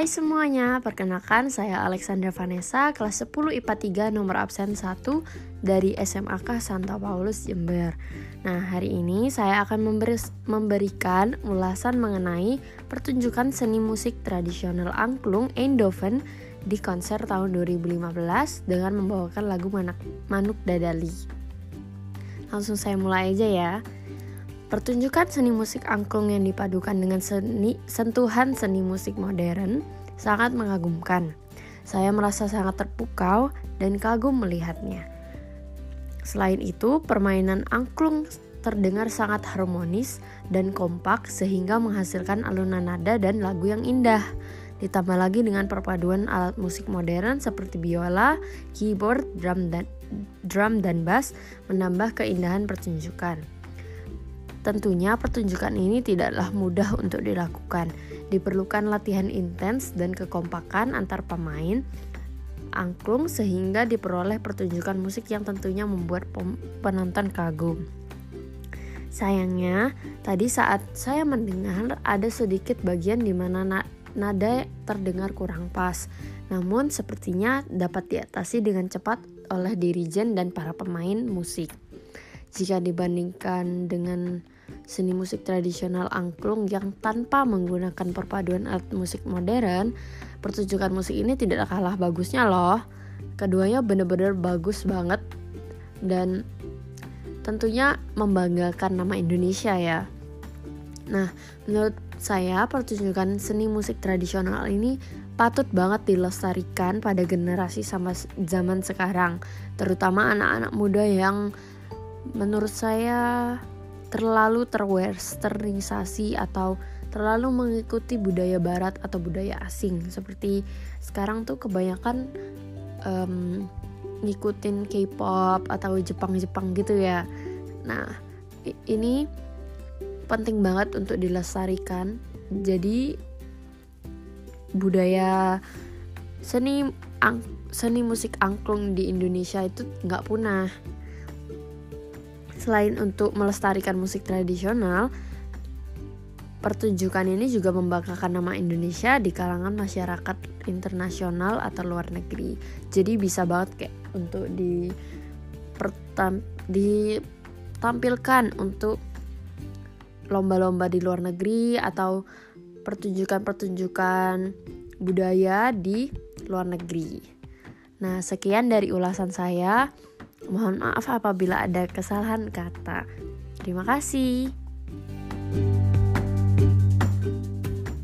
Hai semuanya, perkenalkan saya Alexandra Vanessa, kelas 10 IPA 3 nomor absen 1 dari SMAK Santa Paulus Jember. Nah, hari ini saya akan memberi, memberikan ulasan mengenai pertunjukan seni musik tradisional angklung Eindhoven di konser tahun 2015 dengan membawakan lagu Manuk Dadali. Langsung saya mulai aja ya. Pertunjukan seni musik angklung yang dipadukan dengan seni, sentuhan seni musik modern sangat mengagumkan. Saya merasa sangat terpukau dan kagum melihatnya. Selain itu, permainan angklung terdengar sangat harmonis dan kompak sehingga menghasilkan alunan nada dan lagu yang indah. Ditambah lagi dengan perpaduan alat musik modern seperti biola, keyboard, drum dan drum dan bass menambah keindahan pertunjukan. Tentunya pertunjukan ini tidaklah mudah untuk dilakukan. Diperlukan latihan intens dan kekompakan antar pemain angklung sehingga diperoleh pertunjukan musik yang tentunya membuat penonton kagum. Sayangnya, tadi saat saya mendengar ada sedikit bagian di mana nada terdengar kurang pas. Namun sepertinya dapat diatasi dengan cepat oleh dirijen dan para pemain musik. Jika dibandingkan dengan seni musik tradisional angklung yang tanpa menggunakan perpaduan alat musik modern, pertunjukan musik ini tidak kalah bagusnya loh. Keduanya benar-benar bagus banget dan tentunya membanggakan nama Indonesia ya. Nah, menurut saya pertunjukan seni musik tradisional ini patut banget dilestarikan pada generasi sama zaman sekarang, terutama anak-anak muda yang menurut saya terlalu terwesternisasi atau terlalu mengikuti budaya barat atau budaya asing seperti sekarang tuh kebanyakan um, ngikutin K-pop atau Jepang-Jepang gitu ya. Nah, ini penting banget untuk dilestarikan. Jadi budaya seni ang, seni musik angklung di Indonesia itu nggak punah Selain untuk melestarikan musik tradisional, pertunjukan ini juga membanggakan nama Indonesia di kalangan masyarakat internasional atau luar negeri. Jadi bisa banget kayak untuk di ditampilkan untuk lomba-lomba di luar negeri atau pertunjukan-pertunjukan budaya di luar negeri. Nah, sekian dari ulasan saya. Mohon maaf apabila ada kesalahan kata. Terima kasih.